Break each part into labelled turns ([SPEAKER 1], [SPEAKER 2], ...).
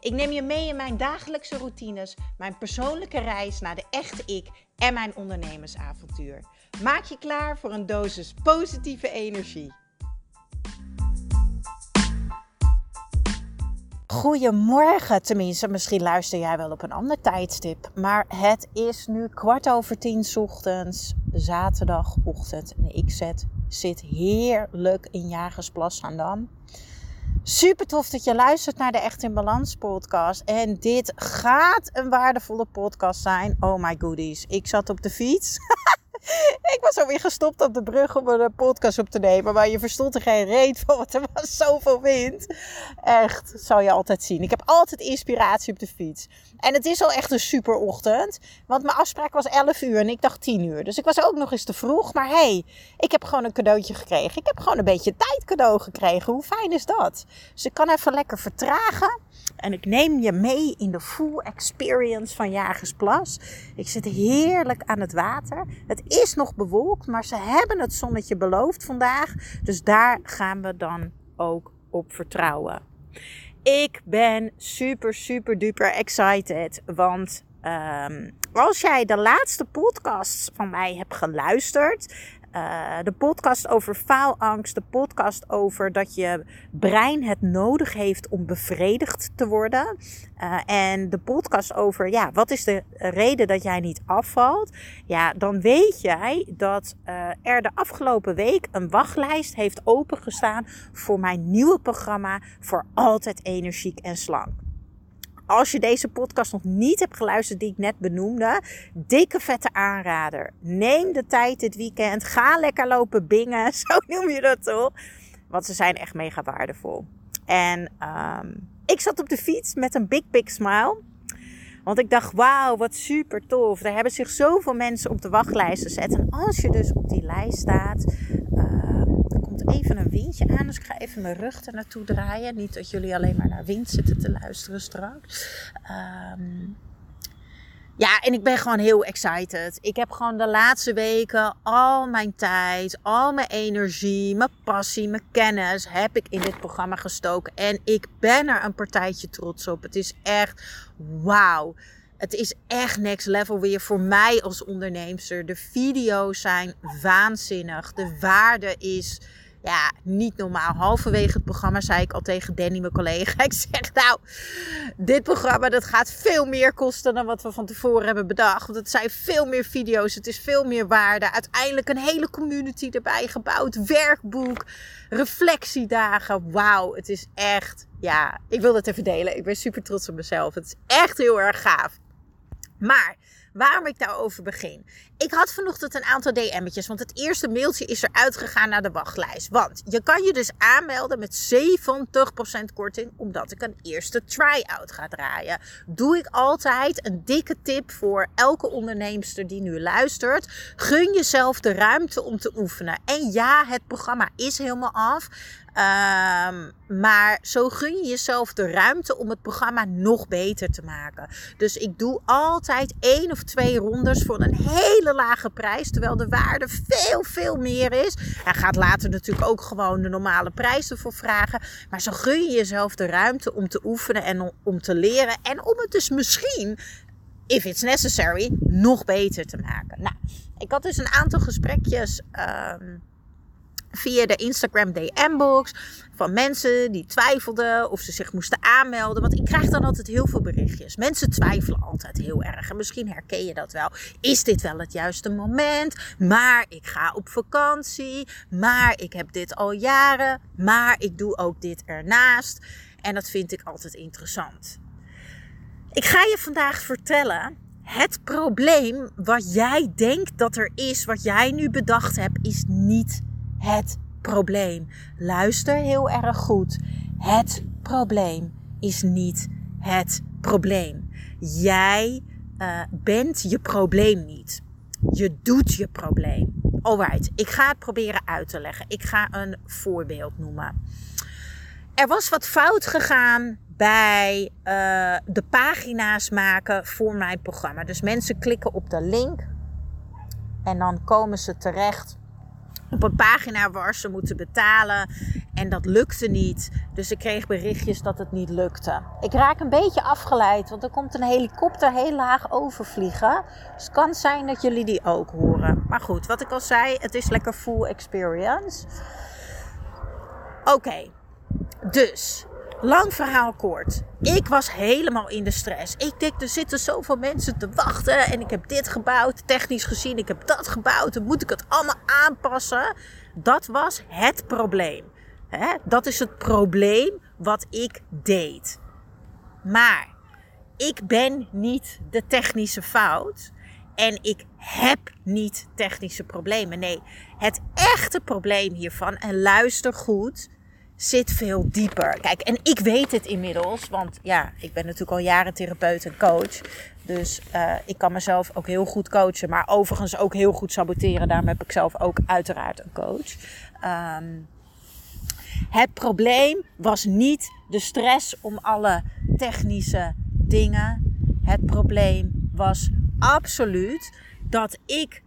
[SPEAKER 1] Ik neem je mee in mijn dagelijkse routines, mijn persoonlijke reis naar de echte ik en mijn ondernemersavontuur. Maak je klaar voor een dosis positieve energie. Goedemorgen, tenminste, misschien luister jij wel op een ander tijdstip. Maar het is nu kwart over tien ochtends, zaterdagochtend. En ik zet, zit heerlijk in Jagersplas Dam. Super tof dat je luistert naar de Echt in Balans podcast. En dit gaat een waardevolle podcast zijn. Oh my goodies. Ik zat op de fiets. ik was alweer gestopt op de brug om een podcast op te nemen. Maar je verstond er geen reet van, want er was zoveel wind. Echt, zou je altijd zien. Ik heb altijd inspiratie op de fiets. En het is al echt een super ochtend. Want mijn afspraak was 11 uur en ik dacht 10 uur. Dus ik was ook nog eens te vroeg. Maar hey, ik heb gewoon een cadeautje gekregen. Ik heb gewoon een beetje tijd cadeau gekregen. Hoe fijn is dat? Dus ik kan even lekker vertragen. En ik neem je mee in de full experience van Jagersplas. Ik zit heerlijk aan het water. Het is nog bewolkt, maar ze hebben het zonnetje beloofd vandaag. Dus daar gaan we dan ook op vertrouwen. Ik ben super, super duper excited. Want um, als jij de laatste podcasts van mij hebt geluisterd, uh, de podcast over faalangst, de podcast over dat je brein het nodig heeft om bevredigd te worden. Uh, en de podcast over, ja, wat is de reden dat jij niet afvalt? Ja, dan weet jij dat uh, er de afgelopen week een wachtlijst heeft opengestaan voor mijn nieuwe programma voor altijd energiek en slank als je deze podcast nog niet hebt geluisterd die ik net benoemde, dikke vette aanrader. Neem de tijd dit weekend. Ga lekker lopen bingen. Zo noem je dat toch? Want ze zijn echt mega waardevol. En um, ik zat op de fiets met een big, big smile. Want ik dacht, wauw, wat super tof. Er hebben zich zoveel mensen op de wachtlijst gezet. En als je dus op die lijst staat, even een windje aan. Dus ik ga even mijn rug er naartoe draaien. Niet dat jullie alleen maar naar wind zitten te luisteren straks. Um, ja, en ik ben gewoon heel excited. Ik heb gewoon de laatste weken al mijn tijd, al mijn energie, mijn passie, mijn kennis heb ik in dit programma gestoken. En ik ben er een partijtje trots op. Het is echt wauw. Het is echt next level weer voor mij als onderneemster. De video's zijn waanzinnig. De waarde is ja, niet normaal. Halverwege het programma zei ik al tegen Danny, mijn collega. Ik zeg nou, dit programma dat gaat veel meer kosten dan wat we van tevoren hebben bedacht. Want het zijn veel meer video's, het is veel meer waarde. Uiteindelijk een hele community erbij gebouwd. Werkboek, reflectiedagen. Wauw, het is echt, ja, ik wil het even delen. Ik ben super trots op mezelf. Het is echt heel erg gaaf. Maar waarom ik daarover begin. Ik had vanochtend een aantal DM'tjes, want het eerste mailtje is eruit gegaan naar de wachtlijst. Want je kan je dus aanmelden met 70% korting, omdat ik een eerste try-out ga draaien. Doe ik altijd een dikke tip voor elke onderneemster die nu luistert. Gun jezelf de ruimte om te oefenen. En ja, het programma is helemaal af. Um, maar zo gun je jezelf de ruimte om het programma nog beter te maken. Dus ik doe altijd één of twee rondes voor een hele lage prijs. Terwijl de waarde veel, veel meer is. En gaat later natuurlijk ook gewoon de normale prijs ervoor vragen. Maar zo gun je jezelf de ruimte om te oefenen en om te leren. En om het dus misschien if it's necessary, nog beter te maken. Nou, ik had dus een aantal gesprekjes um, via de Instagram DM-box van mensen die twijfelden of ze zich moesten aanmelden. Want ik krijg dan altijd heel veel berichtjes. Mensen twijfelen altijd heel erg. En misschien herken je dat wel. Is dit wel het juiste moment? Maar ik ga op vakantie. Maar ik heb dit al jaren. Maar ik doe ook dit ernaast. En dat vind ik altijd interessant. Ik ga je vandaag vertellen. Het probleem wat jij denkt dat er is, wat jij nu bedacht hebt, is niet het probleem. Luister heel erg goed. Het probleem is niet het probleem. Jij uh, bent je probleem niet. Je doet je probleem. Alright, ik ga het proberen uit te leggen. Ik ga een voorbeeld noemen. Er was wat fout gegaan bij uh, de pagina's maken voor mijn programma. Dus mensen klikken op de link en dan komen ze terecht op een pagina waar ze moeten betalen. En dat lukte niet. Dus ik kreeg berichtjes dat het niet lukte. Ik raak een beetje afgeleid, want er komt een helikopter heel laag overvliegen. Dus het kan zijn dat jullie die ook horen. Maar goed, wat ik al zei, het is lekker full experience. Oké, dus Lang verhaal kort. Ik was helemaal in de stress. Ik denk, er zitten zoveel mensen te wachten. En ik heb dit gebouwd, technisch gezien. Ik heb dat gebouwd. Dan moet ik het allemaal aanpassen. Dat was het probleem. Dat is het probleem wat ik deed. Maar ik ben niet de technische fout. En ik heb niet technische problemen. Nee, het echte probleem hiervan, en luister goed, zit veel dieper. Kijk, en ik weet het inmiddels, want ja, ik ben natuurlijk al jaren therapeut en coach. Dus uh, ik kan mezelf ook heel goed coachen, maar overigens ook heel goed saboteren. Daarom heb ik zelf ook uiteraard een coach. Um, het probleem was niet de stress om alle technische dingen. Het probleem was absoluut dat ik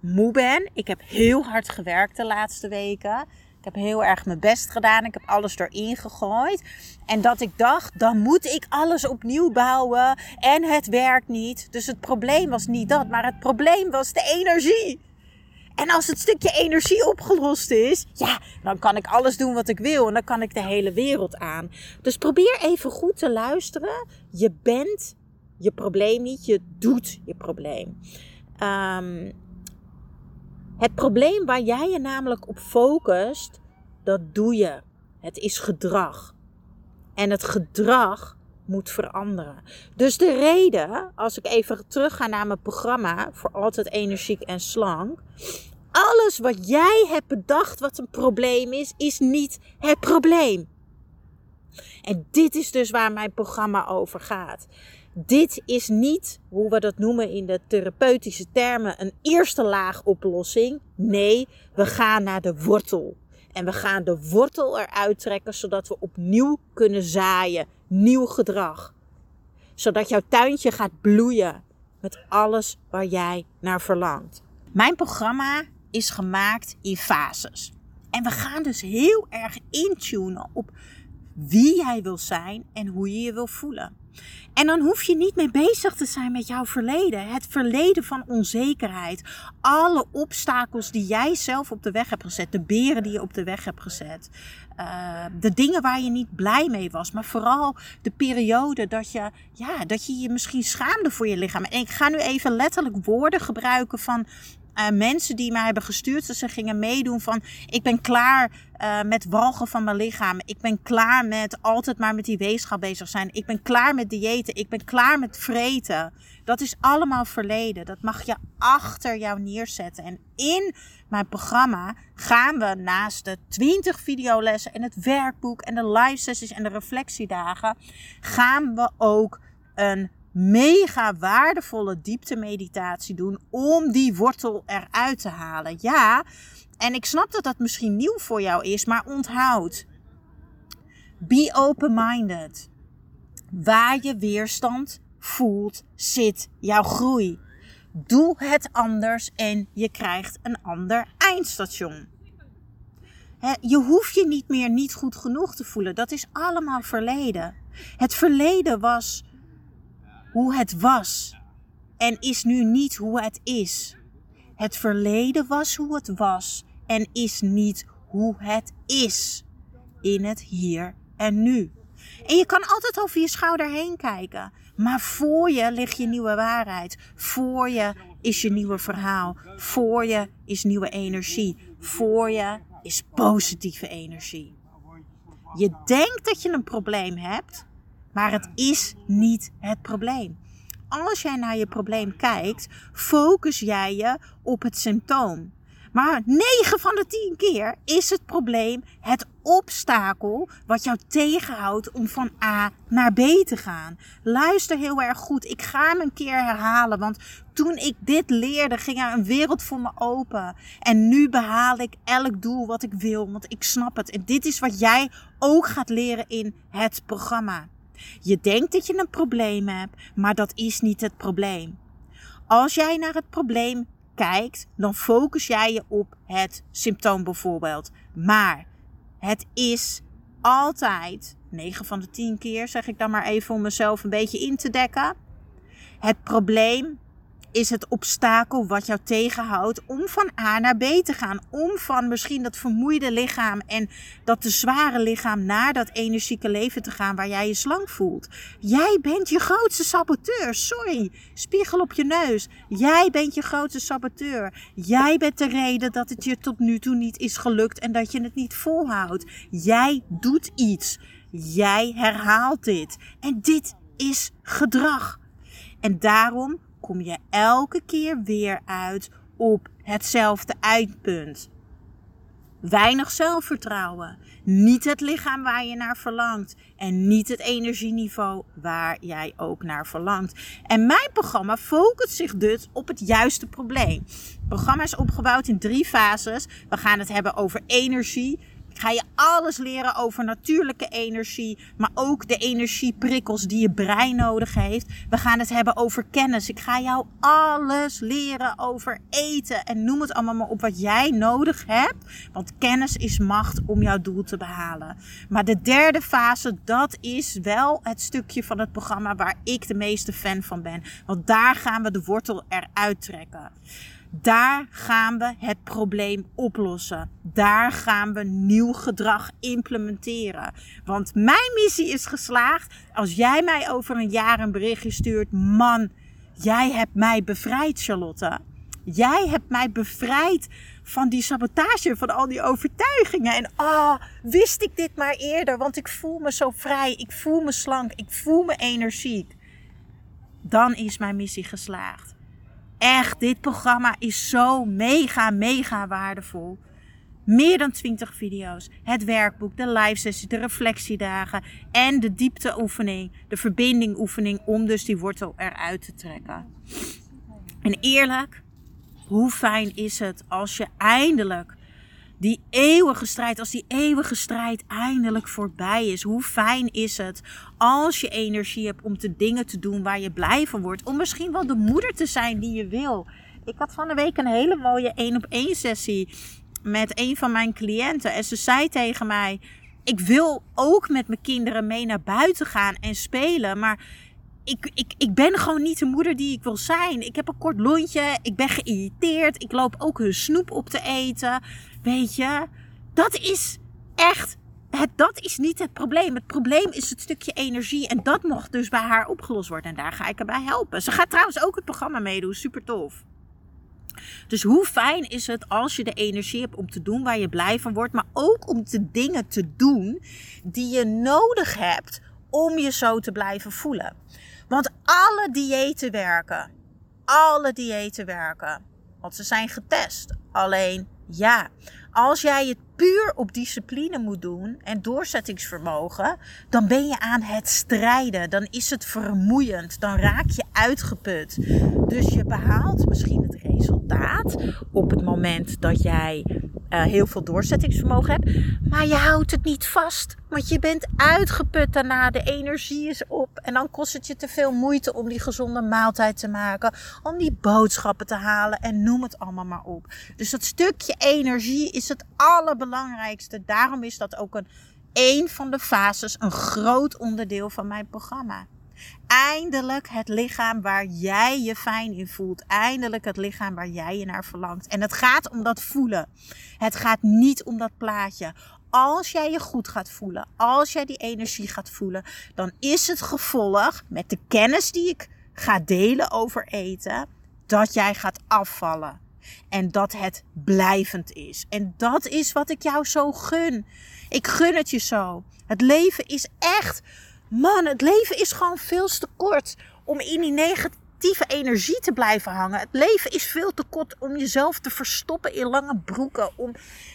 [SPEAKER 1] moe ben. Ik heb heel hard gewerkt de laatste weken. Ik heb heel erg mijn best gedaan. Ik heb alles erin gegooid. En dat ik dacht, dan moet ik alles opnieuw bouwen. En het werkt niet. Dus het probleem was niet dat. Maar het probleem was de energie. En als het stukje energie opgelost is, ja, dan kan ik alles doen wat ik wil. En dan kan ik de hele wereld aan. Dus probeer even goed te luisteren. Je bent je probleem niet, je doet je probleem. Um, het probleem waar jij je namelijk op focust, dat doe je. Het is gedrag. En het gedrag moet veranderen. Dus de reden, als ik even terug ga naar mijn programma voor altijd energiek en slank. Alles wat jij hebt bedacht wat een probleem is, is niet het probleem. En dit is dus waar mijn programma over gaat. Dit is niet, hoe we dat noemen in de therapeutische termen, een eerste laag oplossing. Nee, we gaan naar de wortel. En we gaan de wortel eruit trekken zodat we opnieuw kunnen zaaien. Nieuw gedrag. Zodat jouw tuintje gaat bloeien met alles waar jij naar verlangt. Mijn programma is gemaakt in fases. En we gaan dus heel erg intunen op wie jij wil zijn en hoe je je wil voelen. En dan hoef je niet mee bezig te zijn met jouw verleden. Het verleden van onzekerheid. Alle obstakels die jij zelf op de weg hebt gezet. De beren die je op de weg hebt gezet. Uh, de dingen waar je niet blij mee was. Maar vooral de periode dat je, ja, dat je je misschien schaamde voor je lichaam. En ik ga nu even letterlijk woorden gebruiken van uh, mensen die mij hebben gestuurd. Dat ze gingen meedoen van ik ben klaar uh, met walgen van mijn lichaam. Ik ben klaar met altijd maar met die weegschaal bezig zijn. Ik ben klaar met diëten. Ik ben klaar met vreten. Dat is allemaal verleden. Dat mag je achter jou neerzetten. En in mijn programma gaan we naast de 20 videolessen en het werkboek en de live sessies en de reflectiedagen, gaan we ook een mega waardevolle diepte meditatie doen om die wortel eruit te halen. Ja, en ik snap dat dat misschien nieuw voor jou is, maar onthoud. Be open-minded. Waar je weerstand voelt, zit jouw groei. Doe het anders en je krijgt een ander eindstation. je hoeft je niet meer niet goed genoeg te voelen. Dat is allemaal verleden. Het verleden was hoe het was en is nu niet hoe het is. Het verleden was hoe het was en is niet hoe het is in het hier en nu. En je kan altijd over je schouder heen kijken. Maar voor je ligt je nieuwe waarheid. Voor je is je nieuwe verhaal. Voor je is nieuwe energie. Voor je is positieve energie. Je denkt dat je een probleem hebt, maar het is niet het probleem. Als jij naar je probleem kijkt, focus jij je op het symptoom. Maar 9 van de 10 keer is het probleem het obstakel wat jou tegenhoudt om van A naar B te gaan. Luister heel erg goed. Ik ga hem een keer herhalen, want toen ik dit leerde, ging er een wereld voor me open. En nu behaal ik elk doel wat ik wil, want ik snap het. En dit is wat jij ook gaat leren in het programma. Je denkt dat je een probleem hebt, maar dat is niet het probleem. Als jij naar het probleem kijkt, dan focus jij je op het symptoom bijvoorbeeld. Maar het is altijd, 9 van de 10 keer zeg ik dan maar even om mezelf een beetje in te dekken. Het probleem is het obstakel wat jou tegenhoudt om van A naar B te gaan. Om van misschien dat vermoeide lichaam en dat te zware lichaam naar dat energieke leven te gaan waar jij je slank voelt. Jij bent je grootste saboteur. Sorry, spiegel op je neus. Jij bent je grootste saboteur. Jij bent de reden dat het je tot nu toe niet is gelukt en dat je het niet volhoudt. Jij doet iets. Jij herhaalt dit. En dit is gedrag. En daarom kom je elke keer weer uit op hetzelfde eindpunt. Weinig zelfvertrouwen, niet het lichaam waar je naar verlangt en niet het energieniveau waar jij ook naar verlangt. En mijn programma focust zich dus op het juiste probleem. Het programma is opgebouwd in drie fases. We gaan het hebben over energie, ga je alles leren over natuurlijke energie, maar ook de energieprikkels die je brein nodig heeft. We gaan het hebben over kennis. Ik ga jou alles leren over eten en noem het allemaal maar op wat jij nodig hebt. Want kennis is macht om jouw doel te behalen. Maar de derde fase, dat is wel het stukje van het programma waar ik de meeste fan van ben. Want daar gaan we de wortel eruit trekken. Daar gaan we het probleem oplossen. Daar gaan we nieuw gedrag implementeren. Want mijn missie is geslaagd. Als jij mij over een jaar een berichtje stuurt, man, jij hebt mij bevrijd, Charlotte. Jij hebt mij bevrijd van die sabotage, van al die overtuigingen. En ah, oh, wist ik dit maar eerder, want ik voel me zo vrij, ik voel me slank, ik voel me energiek. Dan is mijn missie geslaagd echt, dit programma is zo mega, mega waardevol. Meer dan 20 video's, het werkboek, de live sessie, de reflectiedagen en de diepteoefening, de verbindingoefening om dus die wortel eruit te trekken. En eerlijk, hoe fijn is het als je eindelijk die eeuwige strijd, als die eeuwige strijd eindelijk voorbij is, hoe fijn is het als je energie hebt om de dingen te doen waar je blij van wordt. Om misschien wel de moeder te zijn die je wil. Ik had van de week een hele mooie één op één sessie met een van mijn cliënten. En ze zei tegen mij: Ik wil ook met mijn kinderen mee naar buiten gaan en spelen. Maar ik, ik, ik ben gewoon niet de moeder die ik wil zijn. Ik heb een kort lontje. Ik ben geïrriteerd. Ik loop ook hun snoep op te eten. Weet je, dat is echt. Het, dat is niet het probleem. Het probleem is het stukje energie. En dat mocht dus bij haar opgelost worden. En daar ga ik erbij helpen. Ze gaat trouwens ook het programma meedoen. Super tof. Dus hoe fijn is het als je de energie hebt om te doen waar je blij van wordt. Maar ook om de dingen te doen die je nodig hebt om je zo te blijven voelen. Want alle diëten werken. Alle diëten werken. Want ze zijn getest. Alleen ja, als jij het puur op discipline moet doen en doorzettingsvermogen, dan ben je aan het strijden. Dan is het vermoeiend. Dan raak je uitgeput. Dus je behaalt misschien het resultaat op het moment dat jij uh, heel veel doorzettingsvermogen hebt. Maar je houdt het niet vast. Want je bent uitgeput daarna. De energie is op. En dan kost het je te veel moeite om die gezonde maaltijd te maken. Om die boodschappen te halen. En noem het allemaal maar op. Dus dat stukje energie is het allerbelangrijkste. Daarom is dat ook een, een van de fases. Een groot onderdeel van mijn programma. Eindelijk het lichaam waar jij je fijn in voelt. Eindelijk het lichaam waar jij je naar verlangt. En het gaat om dat voelen. Het gaat niet om dat plaatje. Als jij je goed gaat voelen, als jij die energie gaat voelen, dan is het gevolg met de kennis die ik ga delen over eten, dat jij gaat afvallen. En dat het blijvend is. En dat is wat ik jou zo gun. Ik gun het je zo. Het leven is echt Man, het leven is gewoon veel te kort om in die negatieve energie te blijven hangen. Het leven is veel te kort om jezelf te verstoppen in lange broeken. Om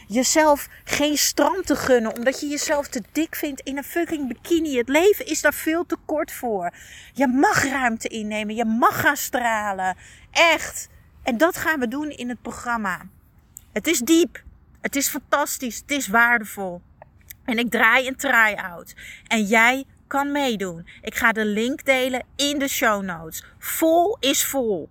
[SPEAKER 1] jezelf geen strand te gunnen. Omdat je jezelf te dik vindt in een fucking bikini. Het leven is daar veel te kort voor. Je mag ruimte innemen. Je mag gaan stralen. Echt. En dat gaan we doen in het programma. Het is diep. Het is fantastisch. Het is waardevol. En ik draai een try-out. En jij kan meedoen. Ik ga de link delen in de show notes. Vol is vol.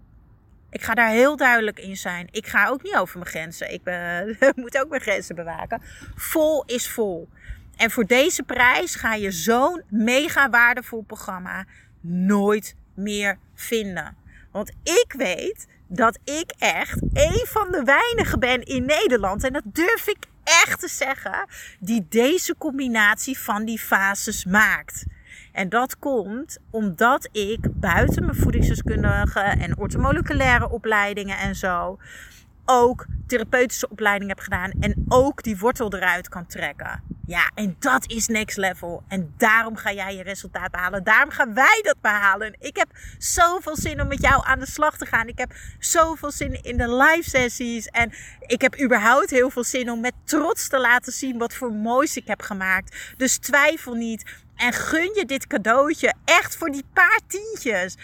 [SPEAKER 1] Ik ga daar heel duidelijk in zijn. Ik ga ook niet over mijn grenzen. Ik uh, moet ook mijn grenzen bewaken. Vol is vol. En voor deze prijs ga je zo'n mega waardevol programma nooit meer vinden. Want ik weet dat ik echt een van de weinigen ben in Nederland. En dat durf ik echt te zeggen. Die deze combinatie van die fases maakt. En dat komt omdat ik buiten mijn voedingsdeskundige en ortomoleculaire opleidingen en zo ook therapeutische opleiding heb gedaan en ook die wortel eruit kan trekken. Ja, en dat is next level. En daarom ga jij je resultaat behalen. Daarom gaan wij dat behalen. Ik heb zoveel zin om met jou aan de slag te gaan. Ik heb zoveel zin in de live sessies. En ik heb überhaupt heel veel zin om met trots te laten zien wat voor moois ik heb gemaakt. Dus twijfel niet. En gun je dit cadeautje echt voor die paar tientjes.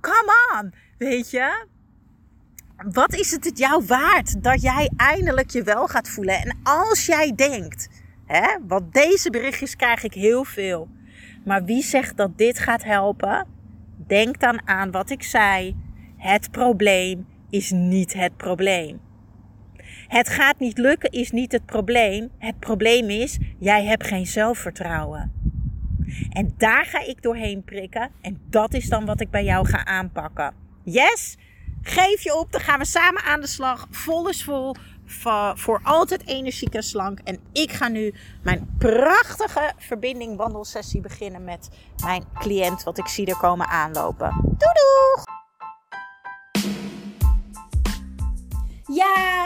[SPEAKER 1] Come on, weet je? Wat is het het jou waard dat jij eindelijk je wel gaat voelen? En als jij denkt, hè, want deze berichtjes krijg ik heel veel. Maar wie zegt dat dit gaat helpen? Denk dan aan wat ik zei. Het probleem is niet het probleem. Het gaat niet lukken is niet het probleem. Het probleem is, jij hebt geen zelfvertrouwen. En daar ga ik doorheen prikken. En dat is dan wat ik bij jou ga aanpakken. Yes? Geef je op, dan gaan we samen aan de slag. Vol is vol. Voor altijd energiek en slank. En ik ga nu mijn prachtige verbinding wandelsessie beginnen met mijn cliënt. Wat ik zie er komen aanlopen. Doei doeg! Ja,